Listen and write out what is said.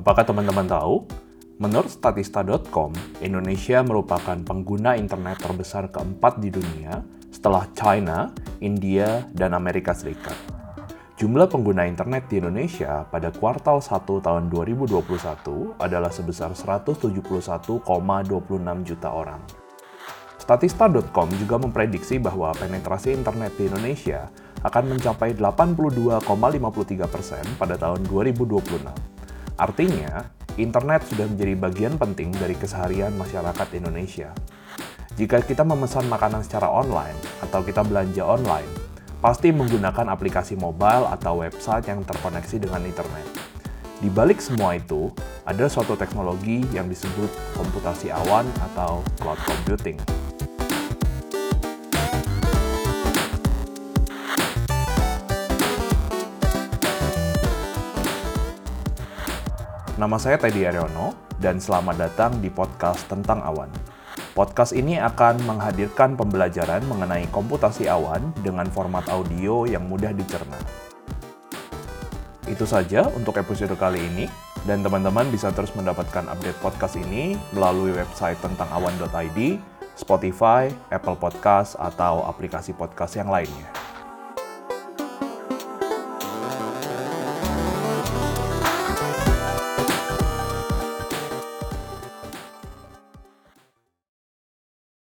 Apakah teman-teman tahu? Menurut statista.com, Indonesia merupakan pengguna internet terbesar keempat di dunia setelah China, India, dan Amerika Serikat. Jumlah pengguna internet di Indonesia pada kuartal 1 tahun 2021 adalah sebesar 171,26 juta orang. Statista.com juga memprediksi bahwa penetrasi internet di Indonesia akan mencapai 82,53 persen pada tahun 2026. Artinya, internet sudah menjadi bagian penting dari keseharian masyarakat Indonesia. Jika kita memesan makanan secara online atau kita belanja online, pasti menggunakan aplikasi mobile atau website yang terkoneksi dengan internet. Di balik semua itu, ada suatu teknologi yang disebut komputasi awan atau cloud computing. Nama saya Teddy Aryono, dan selamat datang di podcast tentang awan. Podcast ini akan menghadirkan pembelajaran mengenai komputasi awan dengan format audio yang mudah dicerna. Itu saja untuk episode kali ini, dan teman-teman bisa terus mendapatkan update podcast ini melalui website tentang awan.id, Spotify, Apple Podcast, atau aplikasi podcast yang lainnya.